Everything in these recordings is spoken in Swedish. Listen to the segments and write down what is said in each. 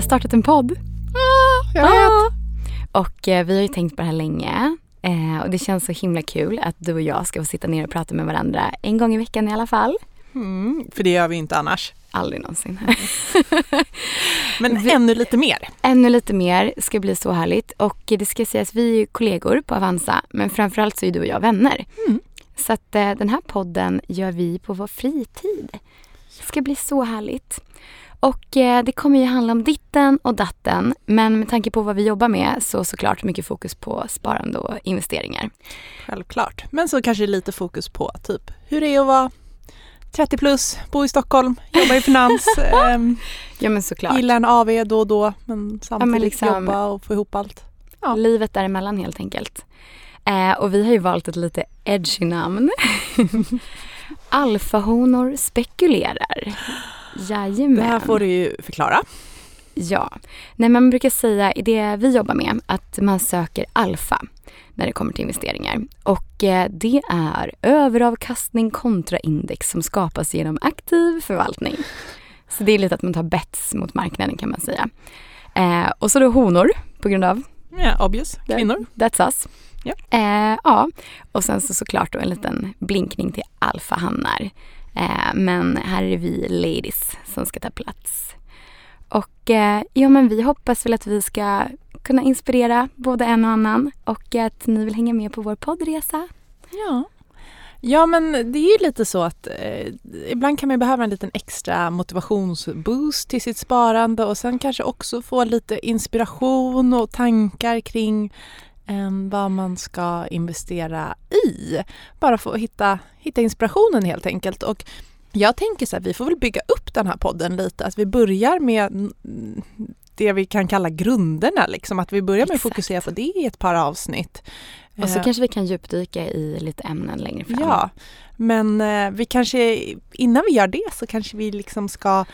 har startat en podd. Ah, jag vet. Ah. Och eh, vi har ju tänkt på det här länge. Eh, och det känns så himla kul att du och jag ska få sitta ner och prata med varandra en gång i veckan i alla fall. Mm, för det gör vi inte annars. Aldrig någonsin. Men vi, ännu lite mer. Ännu lite mer ska bli så härligt. Och det ska sägas, vi är kollegor på Avanza. Men framförallt så är du och jag vänner. Mm. Så att eh, den här podden gör vi på vår fritid. Det ska bli så härligt. Och eh, det kommer ju handla om ditten och datten. Men med tanke på vad vi jobbar med så såklart mycket fokus på sparande och investeringar. Självklart. Men så kanske lite fokus på typ hur det är att vara 30 plus, bo i Stockholm, jobba i finans. ähm, ja men såklart. Gilla en AV då och då men samtidigt ja, men liksom, jobba och få ihop allt. Ja. Livet däremellan helt enkelt. Eh, och vi har ju valt ett lite edgy namn. Alfahonor spekulerar. Jajamän. Det här får du ju förklara. Ja. Nej, man brukar säga i det vi jobbar med att man söker alfa när det kommer till investeringar. Och eh, det är överavkastning kontra index som skapas genom aktiv förvaltning. Så det är lite att man tar bets mot marknaden kan man säga. Eh, och så då honor på grund av Ja, yeah, obvious. Kvinnor. That's us. Yeah. Eh, ja, och sen så såklart då en liten blinkning till alfahannar. Eh, men här är det vi ladies som ska ta plats. Och eh, ja, men vi hoppas väl att vi ska kunna inspirera både en och annan och att ni vill hänga med på vår poddresa. Ja. Ja men det är ju lite så att eh, ibland kan man behöva en liten extra motivationsboost till sitt sparande och sen kanske också få lite inspiration och tankar kring eh, vad man ska investera i. Bara för att hitta, hitta inspirationen helt enkelt. Och jag tänker så här, vi får väl bygga upp den här podden lite, att vi börjar med det vi kan kalla grunderna, liksom, att vi börjar med att fokusera på det i ett par avsnitt. Och så eh, kanske vi kan djupdyka i lite ämnen längre fram. Ja, men eh, vi kanske, innan vi gör det så kanske vi liksom ska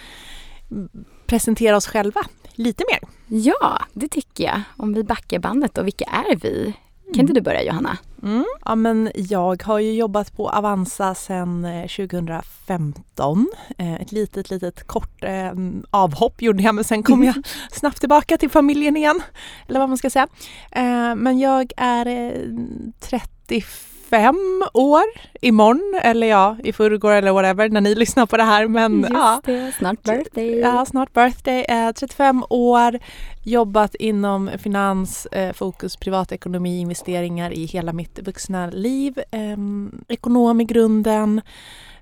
presentera oss själva lite mer. Ja, det tycker jag. Om vi backar bandet och vilka är vi? Kan inte du börja Johanna? Mm. Ja men jag har ju jobbat på Avanza sedan 2015. Eh, eh, ett litet litet kort eh, avhopp gjorde jag men sen kom jag snabbt tillbaka till familjen igen. Eller vad man ska säga. Men jag är 35 fem år imorgon eller ja, i förrgår eller whatever när ni lyssnar på det här. Men Just ja, det, snart birthday. Ja, snart birthday. Eh, 35 år, jobbat inom finans, eh, fokus privatekonomi, investeringar i hela mitt vuxna liv. Eh, ekonom i grunden.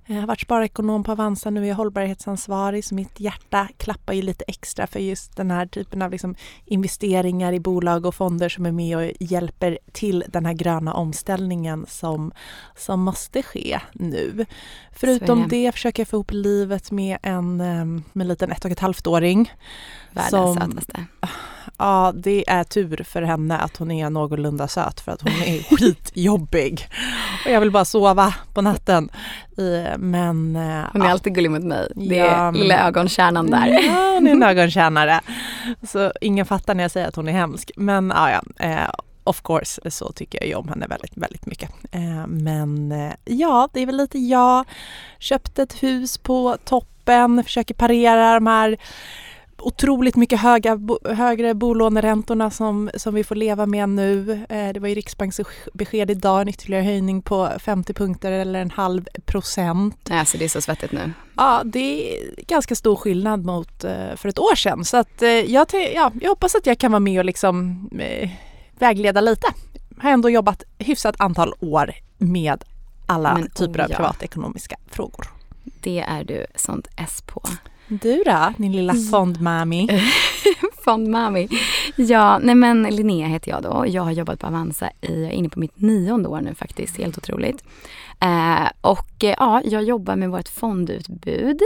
Jag har varit sparekonom på Avanza, nu är jag hållbarhetsansvarig så mitt hjärta klappar ju lite extra för just den här typen av liksom investeringar i bolag och fonder som är med och hjälper till den här gröna omställningen som, som måste ske nu. Förutom det försöker jag få ihop livet med en, eh, med en liten ett och ett halvt åring. Världens sötaste. Ja, det är tur för henne att hon är någorlunda söt för att hon är skitjobbig. Och jag vill bara sova på natten. Men... Eh, hon är ja. alltid gullig mot mig. Det är ja, lilla ögonkärnan där. Ja, hon är en ögontjänare. Så ingen fattar när jag säger att hon är hemsk. Men ja, ja. Eh, of course så tycker jag ju om henne väldigt, väldigt mycket. Eh, men ja, det är väl lite jag. Köpte ett hus på toppen, försöker parera de här otroligt mycket höga, högre bolåneräntorna som, som vi får leva med nu. Eh, det var ju Riksbanks besked idag, en ytterligare höjning på 50 punkter eller en halv procent. Alltså det är så svettigt nu. Ja, det är ganska stor skillnad mot eh, för ett år sedan. Så att, eh, jag, ja, jag hoppas att jag kan vara med och liksom vägleda lite. Jag har ändå jobbat hyfsat antal år med alla Men, typer oh, av privatekonomiska frågor. Det är du sånt S på. Du då, din lilla mm. fondmami? fondmami. Ja, nej men Linnea heter jag då. Jag har jobbat på Avanza i, jag är inne på mitt nionde år nu faktiskt, helt otroligt. Eh, och eh, ja, jag jobbar med vårt fondutbud.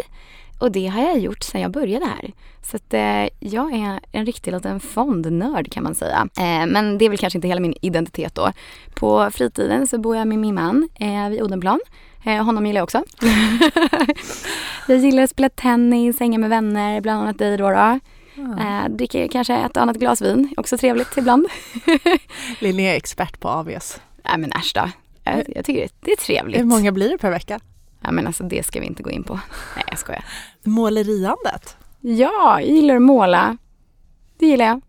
Och det har jag gjort sedan jag började här. Så att eh, jag är en riktig liten fondnörd kan man säga. Eh, men det är väl kanske inte hela min identitet då. På fritiden så bor jag med min man eh, vid Odenplan. Eh, honom gillar jag också. jag gillar att spela tennis, hänga med vänner, bland annat dig då. då. Mm. Dricker kanske ett annat glas vin, också trevligt ibland. Linnea är expert på AVs. Nej men äsch då. Jag, jag tycker det är trevligt. Hur många blir det per vecka? Ja men alltså det ska vi inte gå in på. Nej jag skojar. Måleriandet? Ja, jag gillar att måla. det gillar jag.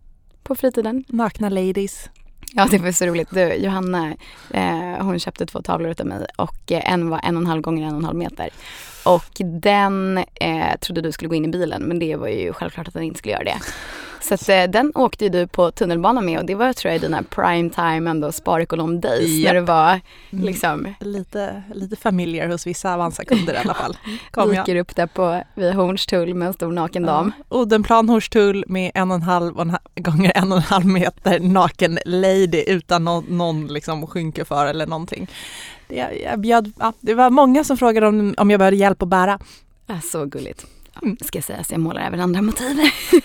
På fritiden. Nakna ladies. Ja, det var så roligt. Du, Johanna, eh, hon köpte två tavlor av mig och eh, en var en och en halv gånger en och en halv meter. Och den eh, trodde du skulle gå in i bilen men det var ju självklart att den inte skulle göra det. Så att, eh, den åkte ju du på tunnelbanan med och det var tror jag dina prime time ändå sparekonom days Japp. när du var Mm. liksom Lite, lite familiar hos vissa Avanza-kunder i alla fall. Kom dyker upp där på vid Hornstull med en stor naken dam. Ja. Odenplan Hornstull med en och en halv gånger en och en halv meter naken lady utan någon, någon liksom skynke för eller någonting. Det, jag, jag bjöd, ja, det var många som frågade om, om jag behövde hjälp att bära. Ja, så gulligt. Ska säga så jag målar även andra motiv.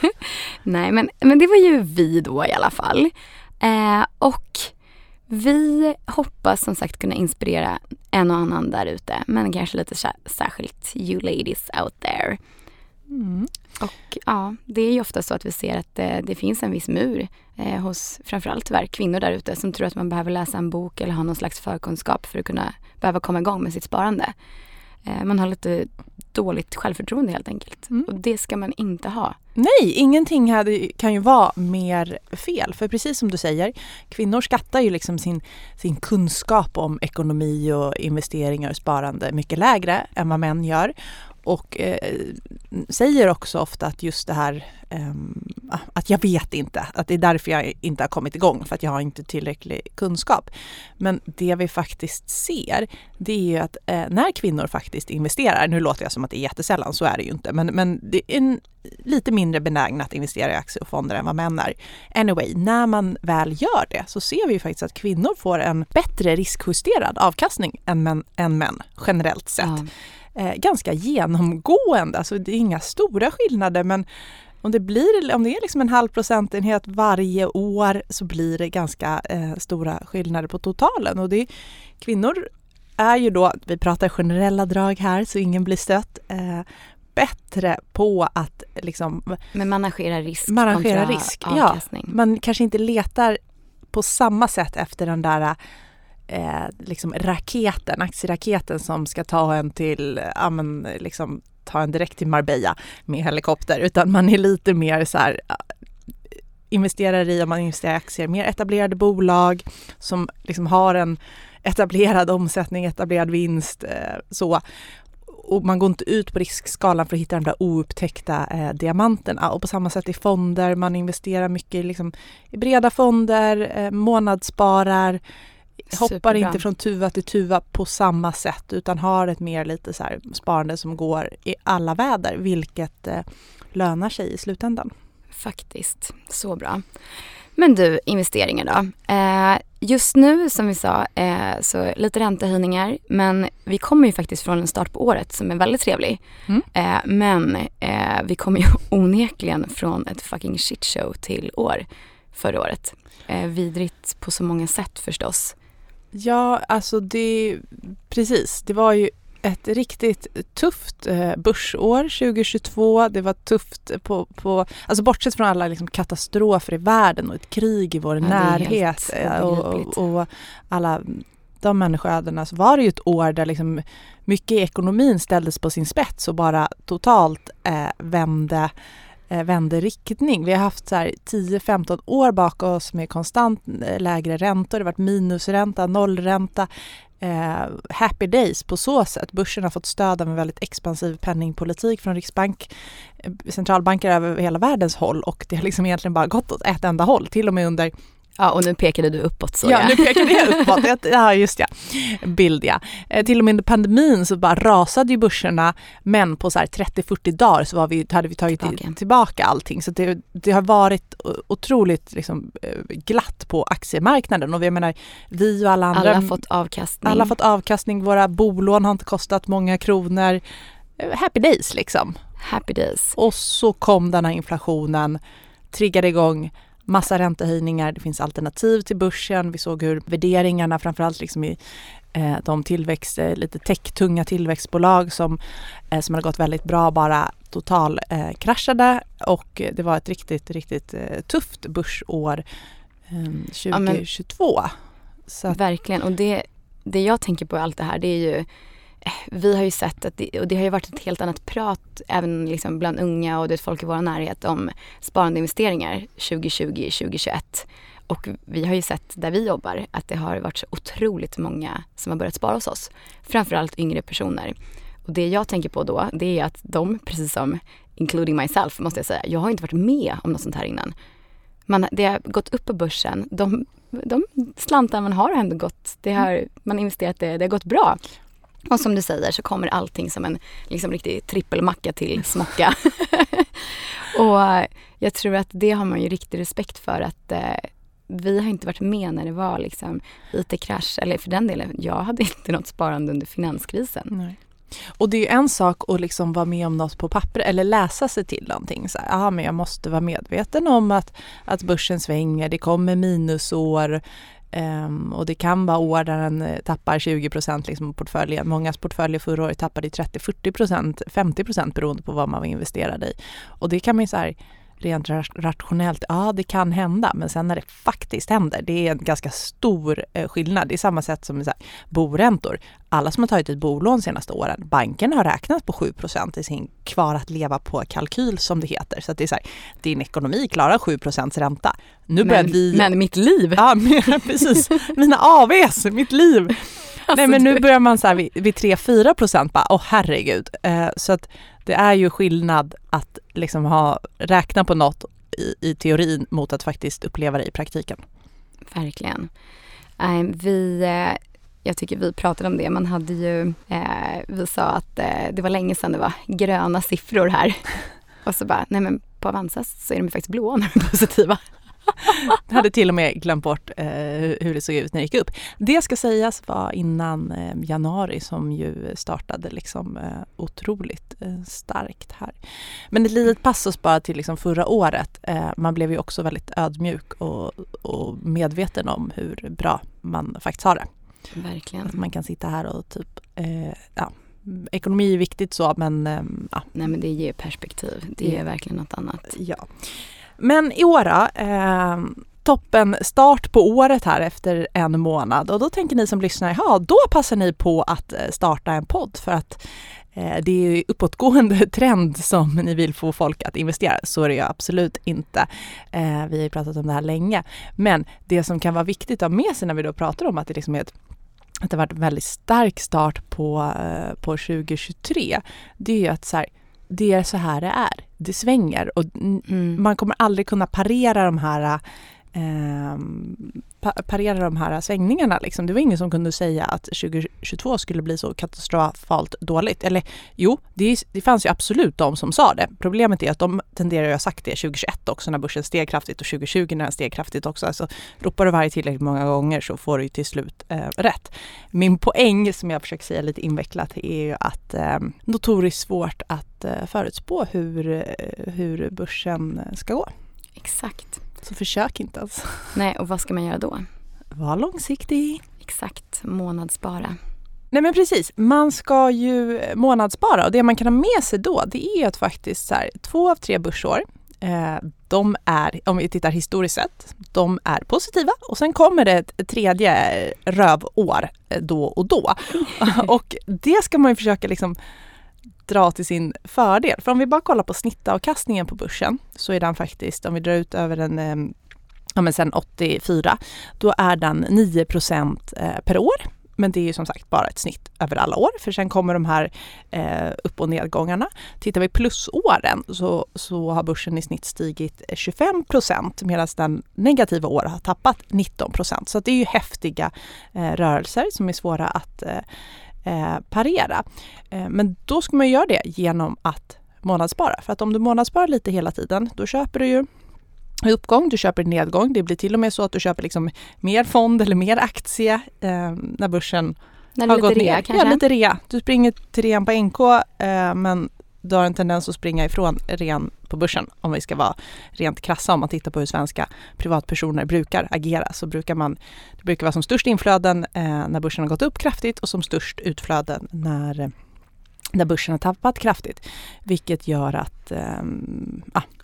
Nej men, men det var ju vi då i alla fall. Eh, och vi hoppas som sagt kunna inspirera en och annan där ute. Men kanske lite sä- särskilt you ladies out there. Mm. Och ja, det är ju ofta så att vi ser att det, det finns en viss mur eh, hos framförallt tyvärr kvinnor där ute som tror att man behöver läsa en bok eller ha någon slags förkunskap för att kunna behöva komma igång med sitt sparande. Eh, man har lite dåligt självförtroende helt enkelt. Mm. Och det ska man inte ha. Nej, ingenting hade, kan ju vara mer fel. För precis som du säger, kvinnor skattar ju liksom sin, sin kunskap om ekonomi och investeringar och sparande mycket lägre än vad män gör. Och eh, säger också ofta att just det här eh, att jag vet inte, att det är därför jag inte har kommit igång för att jag har inte tillräcklig kunskap. Men det vi faktiskt ser det är ju att eh, när kvinnor faktiskt investerar, nu låter jag som att det är jättesällan, så är det ju inte, men, men det är en, lite mindre benägna att investera i aktier och fonder än vad män är. Anyway, när man väl gör det så ser vi ju faktiskt att kvinnor får en bättre riskjusterad avkastning än män, än män generellt sett. Ja. Eh, ganska genomgående, alltså det är inga stora skillnader men om det, blir, om det är liksom en halv procentenhet varje år så blir det ganska eh, stora skillnader på totalen. Och det, kvinnor är ju då, vi pratar generella drag här så ingen blir stött, eh, bättre på att liksom Men managera risk Managera risk, ja. avkastning. man kanske inte letar på samma sätt efter den där eh, liksom raketen, aktieraketen som ska ta en till, ja men liksom ta en direkt till Marbella med helikopter utan man är lite mer så här investerar i, om man investerar i aktier, mer etablerade bolag som liksom har en etablerad omsättning, etablerad vinst eh, så och man går inte ut på riskskalan för att hitta de där oupptäckta eh, diamanterna. Och på samma sätt i fonder, man investerar mycket i, liksom, i breda fonder, eh, månadssparar, hoppar Superbra. inte från tuva till tuva på samma sätt utan har ett mer lite så här sparande som går i alla väder, vilket eh, lönar sig i slutändan. Faktiskt, så bra. Men du, investeringar då. Eh, just nu som vi sa, eh, så lite räntehöjningar. Men vi kommer ju faktiskt från en start på året som är väldigt trevlig. Mm. Eh, men eh, vi kommer ju onekligen från ett fucking shitshow till år förra året. Eh, vidrigt på så många sätt förstås. Ja, alltså det, precis. Det var ju ett riktigt tufft eh, börsår 2022. Det var tufft på, på alltså bortsett från alla liksom, katastrofer i världen och ett krig i vår Ja, närhet eh, och, och alla de människoödena så var det ju ett år där liksom mycket i ekonomin ställdes på sin spets och bara totalt eh, vände Eh, vände riktning. Vi har haft 10-15 år bakom oss med konstant eh, lägre räntor. Det har varit minusränta, nollränta. Eh, happy days på så sätt. Börsen har fått stöd av en väldigt expansiv penningpolitik från Riksbank, eh, centralbanker över hela världens håll och det har liksom egentligen bara gått åt ett enda håll, till och med under Ja, och nu pekade du uppåt så Ja, nu pekade jag uppåt. Ja, just ja. Bild ja. Eh, Till och med under pandemin så bara rasade ju börserna men på så här 30-40 dagar så var vi, hade vi tagit Tillbaka. tillbaka, allting. Så det, det har varit otroligt liksom, eh, glatt på aktiemarknaden och jag menar vi och alla andra Alla har fått avkastning. alla har fått avkastning, våra bolån har inte kostat många kronor. Eh, Happy days liksom. Happy days. Och så kom den här inflationen, triggade igång massa räntehöjningar, det finns alternativ till börsen. Vi såg hur värderingarna framförallt liksom i eh, de tillväxt, eh, lite tech-tunga tillväxtbolag som, eh, som hade gått väldigt bra bara total eh, och det var ett riktigt, riktigt eh, tufft börsår eh, 2022. Så att, Verkligen. Och det, det jag tänker på i allt det här det är ju vi har ju sett att det, och det har ju varit ett helt annat prat även liksom bland unga och det folk i vår närhet om sparande investeringar 2020, 2021. Och vi har ju sett där vi jobbar att det har varit så otroligt många som har börjat spara hos oss. Framförallt yngre personer. Och det jag tänker på då, det är att de, precis som including myself måste jag säga, jag har inte varit med om något sånt här innan. Man, det har gått upp på börsen, de, de slantar man har ändå gått, det har, man har investerat det, det har gått bra. Och som du säger så kommer allting som en liksom riktig trippelmacka till smocka. och jag tror att det har man ju riktig respekt för att eh, vi har inte varit med när det var liksom IT-krasch, eller för den delen, jag hade inte något sparande under finanskrisen. Nej. Och det är en sak att liksom vara med om något på papper eller läsa sig till någonting. Så här, aha, men jag måste vara medveten om att, att börsen svänger, det kommer minusår um, och det kan vara år där den eh, tappar 20 procent liksom portföljen. Mångas portföljer förra året tappade 30-40 procent, 50 procent beroende på vad man var investerad i. Och det kan man ju så här, rent rationellt, ja det kan hända, men sen när det faktiskt händer, det är en ganska stor eh, skillnad. Det är samma sätt som med så här, boräntor. Alla som har tagit ett bolån senaste åren, banken har räknat på 7% i sin kvar att leva på-kalkyl som det heter. Så att det är så här, din ekonomi klarar 7% ränta. Nu men, vi... men mitt liv! Ja, precis. Mina AVs, mitt liv! Alltså, Nej men nu börjar man så här vid, vid 3-4 procent bara, åh oh, herregud. Eh, så att det är ju skillnad att liksom ha räkna på något i, i teorin mot att faktiskt uppleva det i praktiken. Verkligen. Uh, vi, uh, jag tycker vi pratade om det, man hade ju, uh, vi sa att eh, det var länge sedan det var gröna siffror här. Och så bara, nej men på Avanza så är de faktiskt blåa när de är positiva. Jag hade till och med glömt bort eh, hur det såg ut när det gick upp. Det ska sägas var innan eh, januari som ju startade liksom eh, otroligt eh, starkt här. Men ett litet passus bara till liksom förra året. Eh, man blev ju också väldigt ödmjuk och, och, medveten om hur bra man faktiskt har det. Verkligen. Att man kan sitta här och typ, eh, ja, ekonomi är viktigt så men ja. Nej men det ger perspektiv. Det är verkligen något annat. Ja. Men i år eh, toppen start på året här efter en månad och då tänker ni som lyssnar, ja då passar ni på att eh, starta en podd för att eh, det är uppåtgående trend som ni vill få folk att investera. Så är det ju absolut inte. Eh, vi har pratat om det här länge. Men det som kan vara viktigt att ha med sig när vi då pratar om att det liksom är ett att det har varit en väldigt stark start på, eh, på 2023. Det är ju att så här, det är så här det är. Det svänger och mm. man kommer aldrig kunna parera de här eh, parera de här svängningarna. Liksom. Det var ingen som kunde säga att 2022 skulle bli så katastrofalt dåligt. Eller jo, det, det fanns ju absolut de som sa det. Problemet är att de tenderar att ha sagt det 2021 också när börsen steg kraftigt och 2020 när den steg kraftigt också. Alltså, ropar du varje tillräckligt många gånger så får du ju till slut eh, rätt. Min poäng som jag försöker säga lite invecklat är ju att eh, notoriskt svårt att eh, förutspå hur, eh, hur börsen ska gå. Exakt. Så försök inte ens. Nej, och vad ska man göra då? Var långsiktig. Exakt, månadsspara. Nej men precis, man ska ju månadsspara och det man kan ha med sig då det är att faktiskt så här, två av tre börsår eh, de är, om vi tittar historiskt sett, de är positiva och sen kommer det ett tredje rövår eh, då och då. och det ska man ju försöka liksom dra till sin fördel. För om vi bara kollar på snittavkastningen på börsen så är den faktiskt, om vi drar ut över den eh, ja men sen 84, då är den 9 eh, per år. Men det är ju som sagt bara ett snitt över alla år för sen kommer de här eh, upp och nedgångarna. Tittar vi plusåren så, så har börsen i snitt stigit eh, 25 medan den negativa året har tappat 19. Så det är ju häftiga eh, rörelser som är svåra att eh, eh, parera. Eh, men då ska man göra det genom att månadsspara. För att om du månadssparar lite hela tiden, då köper du ju i uppgång, du köper i nedgång. Det blir till och med så att du köper liksom mer fond eller mer aktie eh, när börsen när har gått ner. Kanske? Ja, lite rea. Du springer till rean på NK eh, men du har en tendens att springa ifrån ren på börsen om vi ska vara rent krassa om man tittar på hur svenska privatpersoner brukar agera så brukar man, det brukar vara som störst inflöden eh, när börsen har gått upp kraftigt och som störst utflöden när, när börsen har tappat kraftigt. Vilket gör att, eh,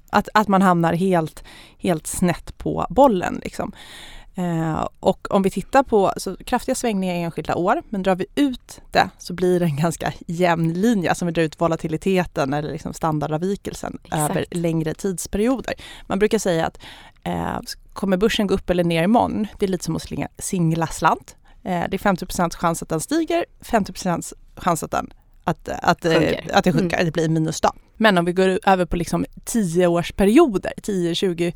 att, att man hamnar helt, helt snett på bollen. Liksom. Eh, och om vi tittar på så kraftiga svängningar i enskilda år, men drar vi ut det så blir det en ganska jämn linje, alltså vi drar ut volatiliteten eller liksom standardavvikelsen Exakt. över längre tidsperioder. Man brukar säga att eh, kommer börsen gå upp eller ner imorgon, det är lite som att slinga, singla slant. Eh, det är 50% chans att den stiger, 50% chans att den att, att, eh, att det sjunker, mm. det blir minus då. Men om vi går över på liksom 10 årsperioder, 10, 20, eh,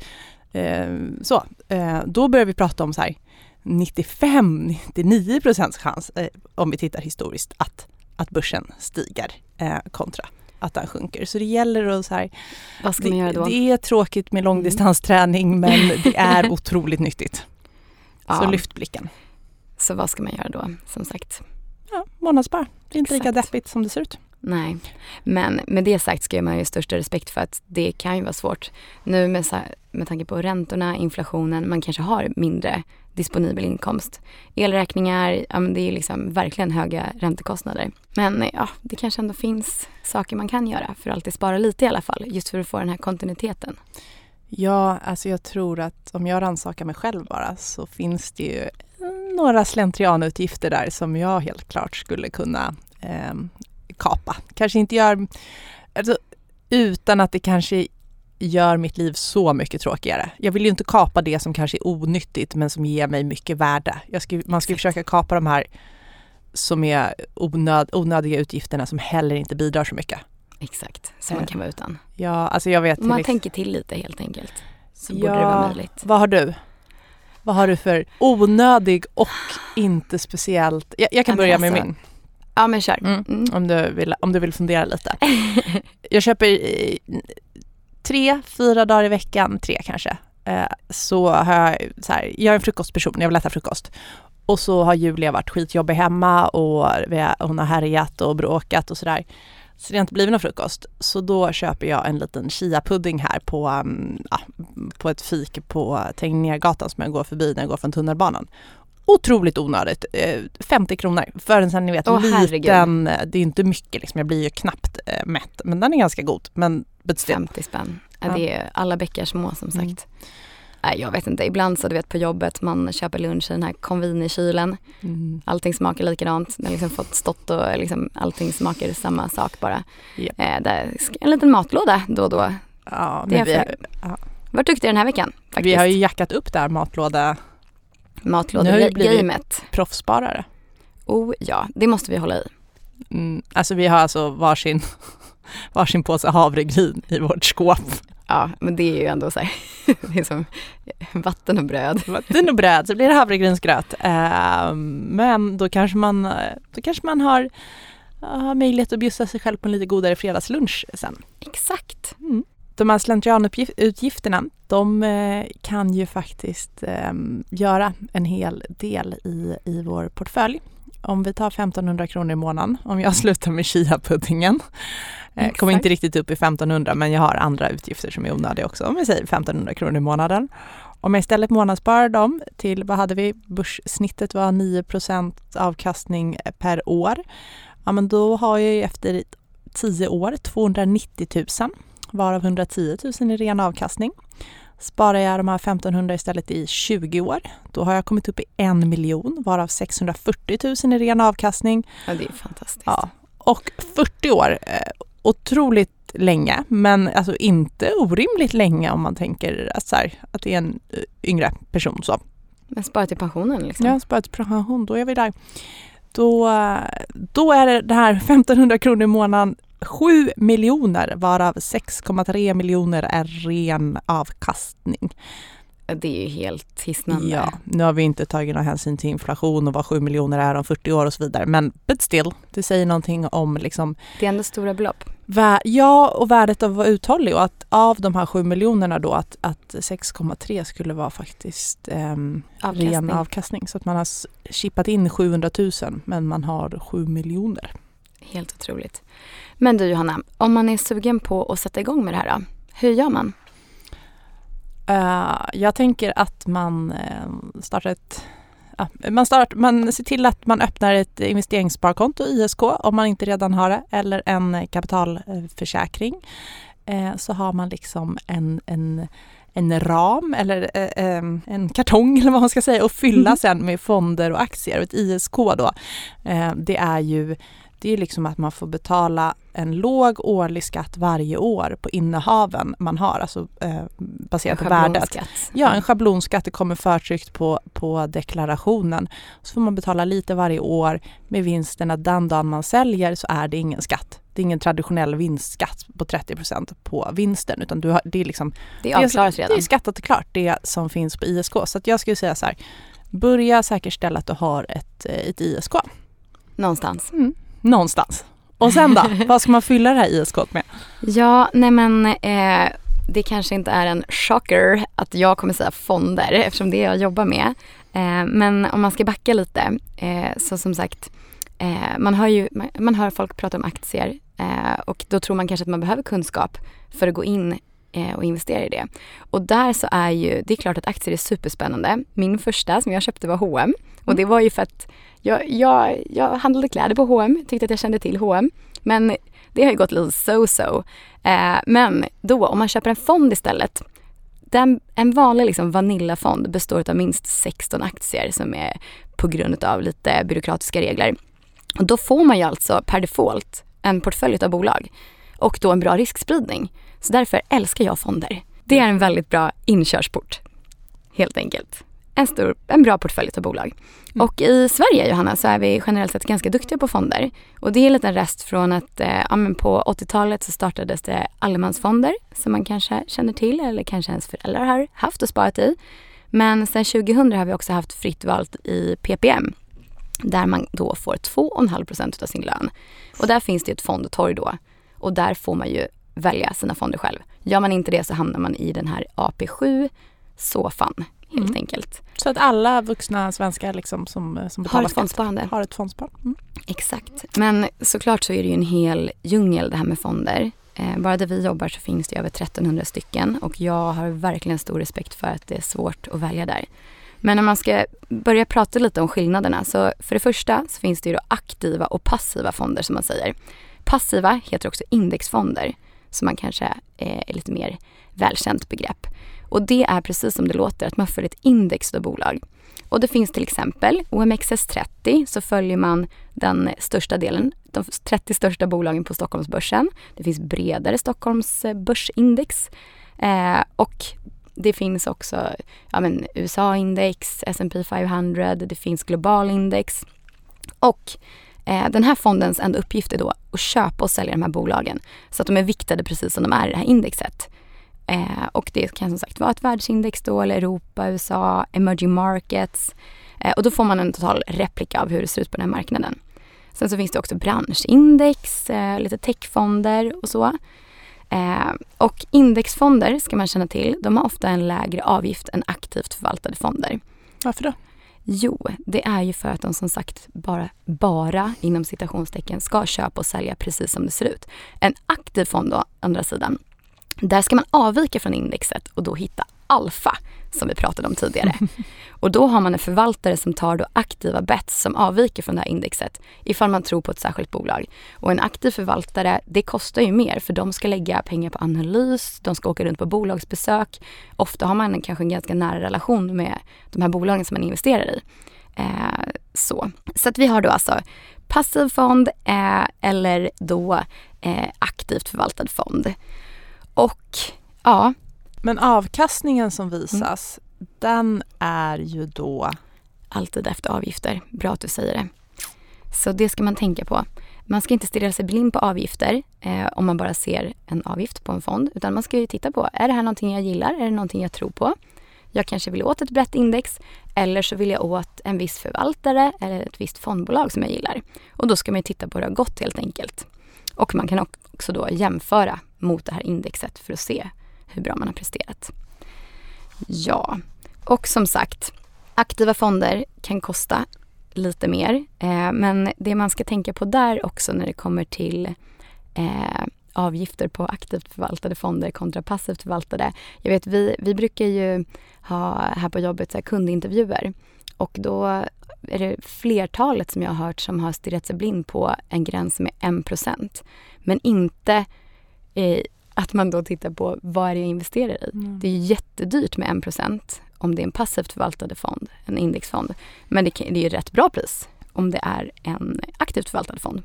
så, eh, då börjar vi prata om så här 95-99 procents chans eh, om vi tittar historiskt att, att börsen stiger eh, kontra att den sjunker. Så det gäller att så här, Vad ska man göra då? Det är tråkigt med långdistansträning mm. men det är otroligt nyttigt. Ja. Så lyft blicken. Så vad ska man göra då, som sagt? Ja, månadsspara. Det är inte Exakt. lika deppigt som det ser ut. Nej, men med det sagt ska man ju största respekt för att det kan ju vara svårt. Nu med, med tanke på räntorna, inflationen, man kanske har mindre disponibel inkomst. Elräkningar, ja, men det är liksom verkligen höga räntekostnader. Men ja, det kanske ändå finns saker man kan göra för att alltid spara lite i alla fall, just för att få den här kontinuiteten. Ja, alltså jag tror att om jag rannsakar mig själv bara så finns det ju några slentrianutgifter där som jag helt klart skulle kunna eh, kapa. Kanske inte gör, alltså, utan att det kanske gör mitt liv så mycket tråkigare. Jag vill ju inte kapa det som kanske är onyttigt men som ger mig mycket värde. Ska, man ska försöka kapa de här som är onöd, onödiga utgifterna som heller inte bidrar så mycket. Exakt, som man eh, kan vara utan. Ja, alltså jag vet. Man tänker till lite helt enkelt. Så ja, borde det vara möjligt. Vad har du? Vad har du för onödig och inte speciellt... Jag, jag kan börja med min. Ja men kör. Mm. Mm. Om, du vill, om du vill fundera lite. jag köper tre, fyra dagar i veckan, tre kanske. Eh, så har jag, så här, jag är en frukostperson, jag vill äta frukost. Och så har Julia varit skitjobbig hemma och hon har härjat och bråkat och sådär. Så det har inte blivit någon frukost. Så då köper jag en liten chia-pudding här på, um, ja, på ett fik på Tegnérgatan som jag går förbi när jag går från tunnelbanan. Otroligt onödigt. 50 eh, kronor för en sån ni vet oh, liten, det är inte mycket liksom, jag blir ju knappt eh, mätt. Men den är ganska god. Men 50 spänn. Ja. Det är alla bäckar små som sagt. Mm. Nej, jag vet inte. Ibland så du vet på jobbet, man köper lunch i den här konvin i kylen. Mm. Allting smakar likadant. Den har liksom fått stått och liksom, allting smakar samma sak bara. Yep. Eh, där, en liten matlåda då och då. Ja, det men vi, har, ja. Varit duktiga den här veckan faktiskt. Vi har ju jackat upp där matlåda matlådegamet. proffssparare. Oh ja, det måste vi hålla i. Mm, alltså vi har alltså varsin, varsin påse havregryn i vårt skåp. Ja, men det är ju ändå så här, det är som vatten och bröd. Vatten och bröd, så blir det havregrynsgröt. Uh, men då kanske man, då kanske man har, har möjlighet att bjussa sig själv på en lite godare fredagslunch sen. Exakt. Mm. De här slentrianutgifterna, de eh, kan ju faktiskt eh, göra en hel del i, i vår portfölj. Om vi tar 1500 kronor i månaden, om jag slutar med chia-puddingen, eh, kommer inte riktigt upp i 1500 men jag har andra utgifter som är onödiga också, om vi säger 1500 kronor i månaden. Om jag istället månadssparar dem till, vad hade vi, börssnittet var 9% avkastning per år, ja men då har jag ju efter 10 år 290 000 varav 110 000 i ren avkastning. Sparar jag de här 1500 istället i 20 år, då har jag kommit upp i en miljon, varav 640 000 i ren avkastning. Ja, det är fantastiskt. Ja. Och 40 år, eh, otroligt länge, men alltså inte orimligt länge om man tänker att, så här, att det är en eh, yngre person. Så. Men spara till pensionen liksom? Ja, spara till pension, då är vi där. Då, då är det, här 1500 kronor i månaden 7 miljoner varav 6,3 miljoner är ren avkastning. Det är ju helt hisnande. Ja, nu har vi inte tagit någon hänsyn till inflation och vad 7 miljoner är om 40 år och så vidare. Men but still, det säger någonting om liksom... Det är ändå stora belopp. Ja, och värdet av att vara uthållig och att av de här 7 miljonerna då att, att 6,3 skulle vara faktiskt eh, avkastning. ren avkastning. Så att man har chippat in 700 000 men man har 7 miljoner. Helt otroligt. Men du Johanna, om man är sugen på att sätta igång med det här då, hur gör man? Uh, jag tänker att man uh, startar ett uh, man, start, man ser till att man öppnar ett investeringssparkonto, ISK, om man inte redan har det, eller en kapitalförsäkring. Eh, så har man liksom en, en en ram eller eh, en kartong eller vad man ska säga och fylla mm. sen med fonder och aktier. Och ett ISK då, eh, det är ju det är liksom att man får betala en låg årlig skatt varje år på innehaven man har, alltså eh, baserat på värdet. Ja, en schablonskatt, det kommer förtryckt på, på deklarationen. Så får man betala lite varje år med vinsten att den dagen man säljer så är det ingen skatt. Det är ingen traditionell vinstskatt på 30% på vinsten utan du har, det är liksom Det är avklarat redan. Det är skattat och klart, det som finns på ISK. Så jag skulle säga så här, börja säkerställa att du har ett, eh, ett ISK. Någonstans. Mm någonstans. Och sen då? vad ska man fylla det här ISK med? Ja, nej men eh, det kanske inte är en chocker att jag kommer säga fonder eftersom det är jag jobbar med. Eh, men om man ska backa lite, eh, så som sagt, eh, man, hör ju, man hör folk prata om aktier eh, och då tror man kanske att man behöver kunskap för att gå in och investera i det. Och där så är ju, det är klart att aktier är superspännande. Min första som jag köpte var H&M och det var ju för att jag, jag, jag handlade kläder på H&M, tyckte att jag kände till H&M. Men det har ju gått lite so-so. Eh, men då, om man köper en fond istället. Den, en vanlig liksom vanillafond består av minst 16 aktier som är på grund av lite byråkratiska regler. Och då får man ju alltså per default en portfölj av bolag och då en bra riskspridning. Så därför älskar jag fonder. Det är en väldigt bra inkörsport, helt enkelt en, stor, en bra portfölj av bolag. Mm. Och i Sverige, Johanna, så är vi generellt sett ganska duktiga på fonder. Och det är en liten rest från att eh, ja, på 80-talet så startades det allemansfonder som man kanske känner till eller kanske ens föräldrar har haft och sparat i. Men sen 2000 har vi också haft fritt valt i PPM där man då får 2,5 procent av sin lön. Och där finns det ett fondtorg då och där får man ju välja sina fonder själv. Gör man inte det så hamnar man i den här AP7 SOFAN helt mm. enkelt. Så att alla vuxna svenskar liksom som, som betalar har ett fondsparande. Har ett fondsparande. Mm. Exakt. Men såklart så är det ju en hel djungel det här med fonder. Eh, bara där vi jobbar så finns det över 1300 stycken och jag har verkligen stor respekt för att det är svårt att välja där. Men när man ska börja prata lite om skillnaderna så för det första så finns det ju aktiva och passiva fonder som man säger. Passiva heter också indexfonder som man kanske eh, är lite mer välkänt begrepp. Och det är precis som det låter, att man följer ett index av bolag. Och det finns till exempel OMXS30 så följer man den största delen, de 30 största bolagen på Stockholmsbörsen. Det finns bredare Stockholmsbörsindex. eh, och det finns också ja, USA-index, S&P 500, det finns globalindex. Och Eh, den här fondens enda uppgift är då att köpa och sälja de här bolagen så att de är viktade precis som de är i det här indexet. Eh, och det kan som sagt vara ett världsindex då, eller Europa, USA, emerging markets. Eh, och då får man en total replika av hur det ser ut på den här marknaden. Sen så finns det också branschindex, eh, lite techfonder och så. Eh, och indexfonder ska man känna till, de har ofta en lägre avgift än aktivt förvaltade fonder. Varför då? Jo, det är ju för att de som sagt bara, bara inom citationstecken ska köpa och sälja precis som det ser ut. En aktiv fond då, andra sidan, där ska man avvika från indexet och då hitta alfa som vi pratade om tidigare. Och då har man en förvaltare som tar då aktiva bets som avviker från det här indexet ifall man tror på ett särskilt bolag. Och en aktiv förvaltare, det kostar ju mer för de ska lägga pengar på analys, de ska åka runt på bolagsbesök. Ofta har man en, kanske en ganska nära relation med de här bolagen som man investerar i. Eh, så. så att vi har då alltså passiv fond eh, eller då eh, aktivt förvaltad fond. Och ja. Men avkastningen som visas, mm. den är ju då? Alltid efter avgifter. Bra att du säger det. Så det ska man tänka på. Man ska inte stirra sig blind på avgifter eh, om man bara ser en avgift på en fond. Utan man ska ju titta på, är det här någonting jag gillar? Är det någonting jag tror på? Jag kanske vill åt ett brett index eller så vill jag åt en viss förvaltare eller ett visst fondbolag som jag gillar. Och då ska man titta på hur det har gått helt enkelt. Och man kan också då jämföra mot det här indexet för att se hur bra man har presterat. Ja, och som sagt, aktiva fonder kan kosta lite mer. Eh, men det man ska tänka på där också när det kommer till eh, avgifter på aktivt förvaltade fonder kontra passivt förvaltade. Jag vet, vi, vi brukar ju ha här på jobbet så här, kundintervjuer och då är det flertalet som jag har hört som har stirrat sig blind på en gräns med 1 men inte eh, att man då tittar på vad är det jag investerar i. Mm. Det är jättedyrt med 1% om det är en passivt förvaltad fond, en indexfond. Men det, kan, det är ju rätt bra pris om det är en aktivt förvaltad fond.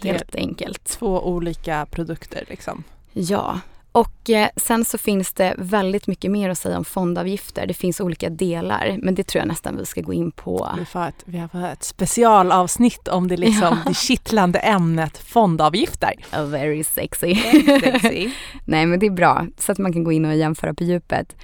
Helt enkelt. två olika produkter liksom. Ja, och eh, sen så finns det väldigt mycket mer att säga om fondavgifter. Det finns olika delar, men det tror jag nästan vi ska gå in på. Vi får ett, vi har ett specialavsnitt om det, liksom, Ja. det kittlande ämnet fondavgifter. Oh, very sexy. Sexy. Nej, men det är bra så att man kan gå in och jämföra på djupet.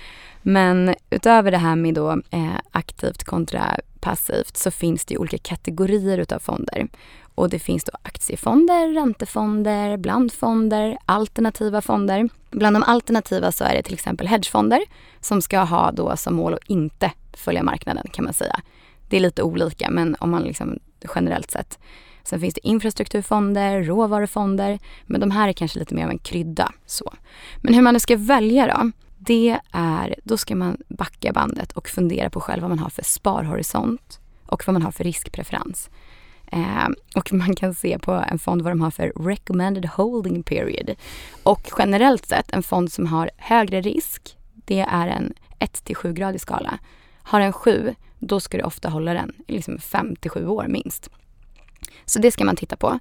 Men utöver det här med då eh, aktivt kontra passivt så finns det ju olika kategorier utav fonder. Och det finns då aktiefonder, räntefonder, blandfonder, alternativa fonder. Bland de alternativa så är det till exempel hedgefonder som ska ha då som mål att inte följa marknaden kan man säga. Det är lite olika men om man liksom generellt sett. Sen finns det infrastrukturfonder, råvarufonder, men de här är kanske lite mer av en krydda. Så. Men hur man nu ska välja då? Det är, då ska man backa bandet och fundera på själv vad man har för sparhorisont och vad man har för riskpreferens. Eh, och man kan se på en fond vad de har för recommended holding period. Och generellt sett en fond som har högre risk, det är en 1 till 7 gradig skala. Har en 7, då ska du ofta hålla den liksom 5 till 7 år minst. Så det ska man titta på.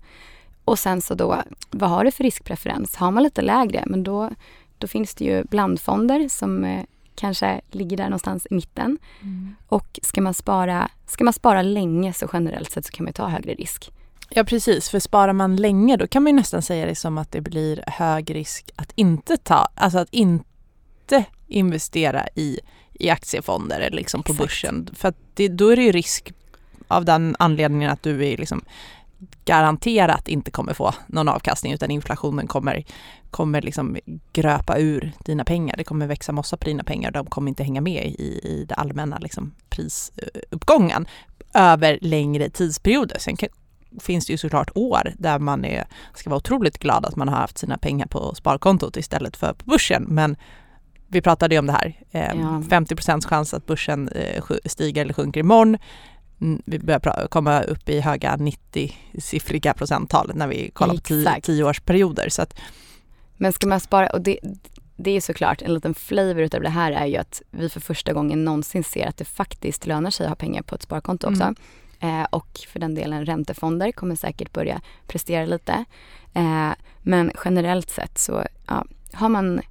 Och sen så då, vad har du för riskpreferens? Har man lite lägre, men då, då finns det ju blandfonder som eh, kanske ligger där någonstans i mitten. Mm. Och ska man spara, ska man spara länge så generellt sett så kan man ta högre risk. Ja precis, för sparar man länge då kan man ju nästan säga det som att det blir hög risk att inte ta, alltså att inte investera i, i aktiefonder eller liksom på Exakt. börsen. För det, då är det ju risk av den anledningen att du är liksom garanterat inte kommer få någon avkastning utan inflationen kommer, kommer liksom gröpa ur dina pengar. Det kommer växa mossa på dina pengar och de kommer inte hänga med i, i det allmänna liksom prisuppgången över längre tidsperioder. Sen kan, finns det ju såklart år där man är, ska vara otroligt glad att man har haft sina pengar på sparkontot istället för på börsen. Men vi pratade ju om det här, eh, Ja. 50% chans att börsen eh, stiger eller sjunker imorgon. Mm, Vi börjar komma upp i höga 90-siffriga procenttal när vi kollar på tio, tioårsperioder. Så att, Men ska man spara, och det, det är såklart en liten flavor utav det här är ju att vi för första gången någonsin ser att det faktiskt lönar sig att ha pengar på ett sparkonto också. Mm. Eh, och för den delen räntefonder kommer säkert börja prestera lite. Eh, men generellt sett så ja, har man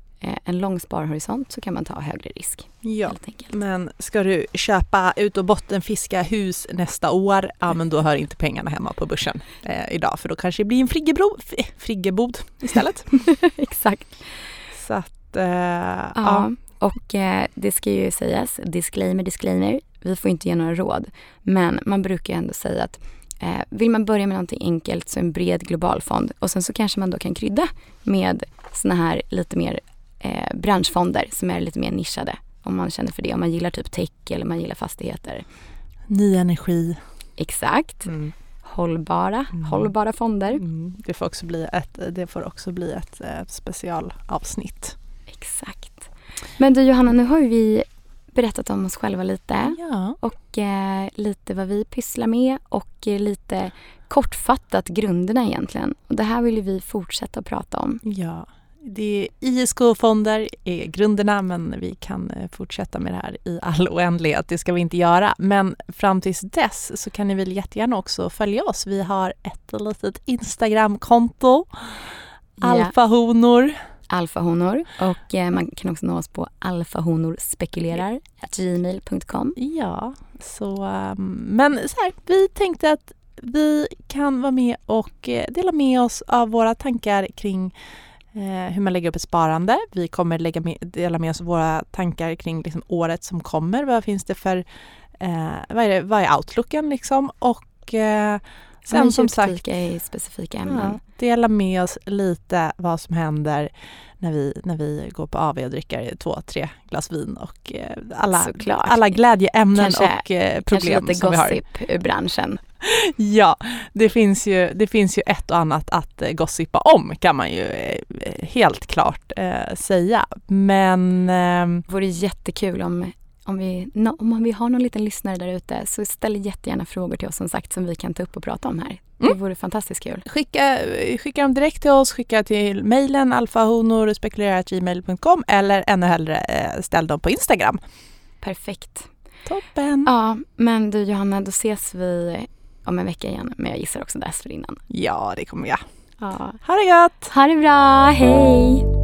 en lång sparhorisont så kan man ta högre risk ja. Men ska du köpa ut och bottenfiska hus nästa år, ja men då hör inte pengarna hemma på börsen eh, idag för då kanske det blir en friggebro, friggebod istället. Exakt. Så att, eh, Ja. ja. Och eh, det ska ju sägas, disclaimer, disclaimer, vi får inte ge några råd. Men man brukar ju ändå säga att eh, vill man börja med någonting enkelt så en bred global fond och sen så kanske man då kan krydda med såna här lite mer eh, branschfonder som är lite mer nischade. Om man känner för det, om man gillar typ tech eller man gillar fastigheter. Ny energi. Exakt. Mm. Hållbara, Mm. hållbara fonder. Mm. Det, får också bli ett, det får också bli ett eh, specialavsnitt. Exakt. Men du Johanna, nu har vi berättat om oss själva lite. Ja. och eh, lite vad vi pysslar med och eh, lite kortfattat grunderna egentligen. Och det här vill vi fortsätta prata om. Ja, det är ISK-fonder är grunderna men vi kan eh, fortsätta med det här i all oändlighet. Det ska vi inte göra. Men fram tills dess så kan ni väl jättegärna också följa oss. Vi har ett litet Instagram-konto. Ja. Alfahonor. Alfahonor och eh, man kan också nå oss på alfahonorspekulerar.gmail.com. Ja, så um, men så här, vi tänkte att vi kan vara med och eh, dela med oss av våra tankar kring hur man lägger upp ett sparande. Vi kommer lägga med, dela med oss av våra tankar kring liksom, året som kommer. Vad finns det för, eh, vad, är det, vad är outlooken liksom? Och eh, sen som sagt, i specifika ja, ämnen. dela med oss lite vad som händer när vi, när vi går på AV och dricker två, tre glas vin och eh, alla, Såklart. alla glädjeämnen Kanske- och eh, Kanske problem lite som vi har. gossip ur branschen. Ja, det finns, ju, det finns ju ett och annat att eh, gossipa om kan man ju eh, helt klart eh, säga. Men ehm, Det vore jättekul om om vi, no, om vi har någon liten lyssnare där ute så ställ jättegärna frågor till oss som sagt som vi kan ta upp och prata om här. Det Mm. vore fantastiskt kul. Skicka, skicka dem direkt till oss, skicka till mejlen alfahonorspekulerar.gmail.com eller ännu hellre eh, ställ dem på Instagram. Perfekt. Toppen! Ja, men du Johanna, då ses vi om en vecka igen. Men jag gissar också dessförinnan. Ja, det kommer jag. Ja. Ha det gott! Ha det bra, hej!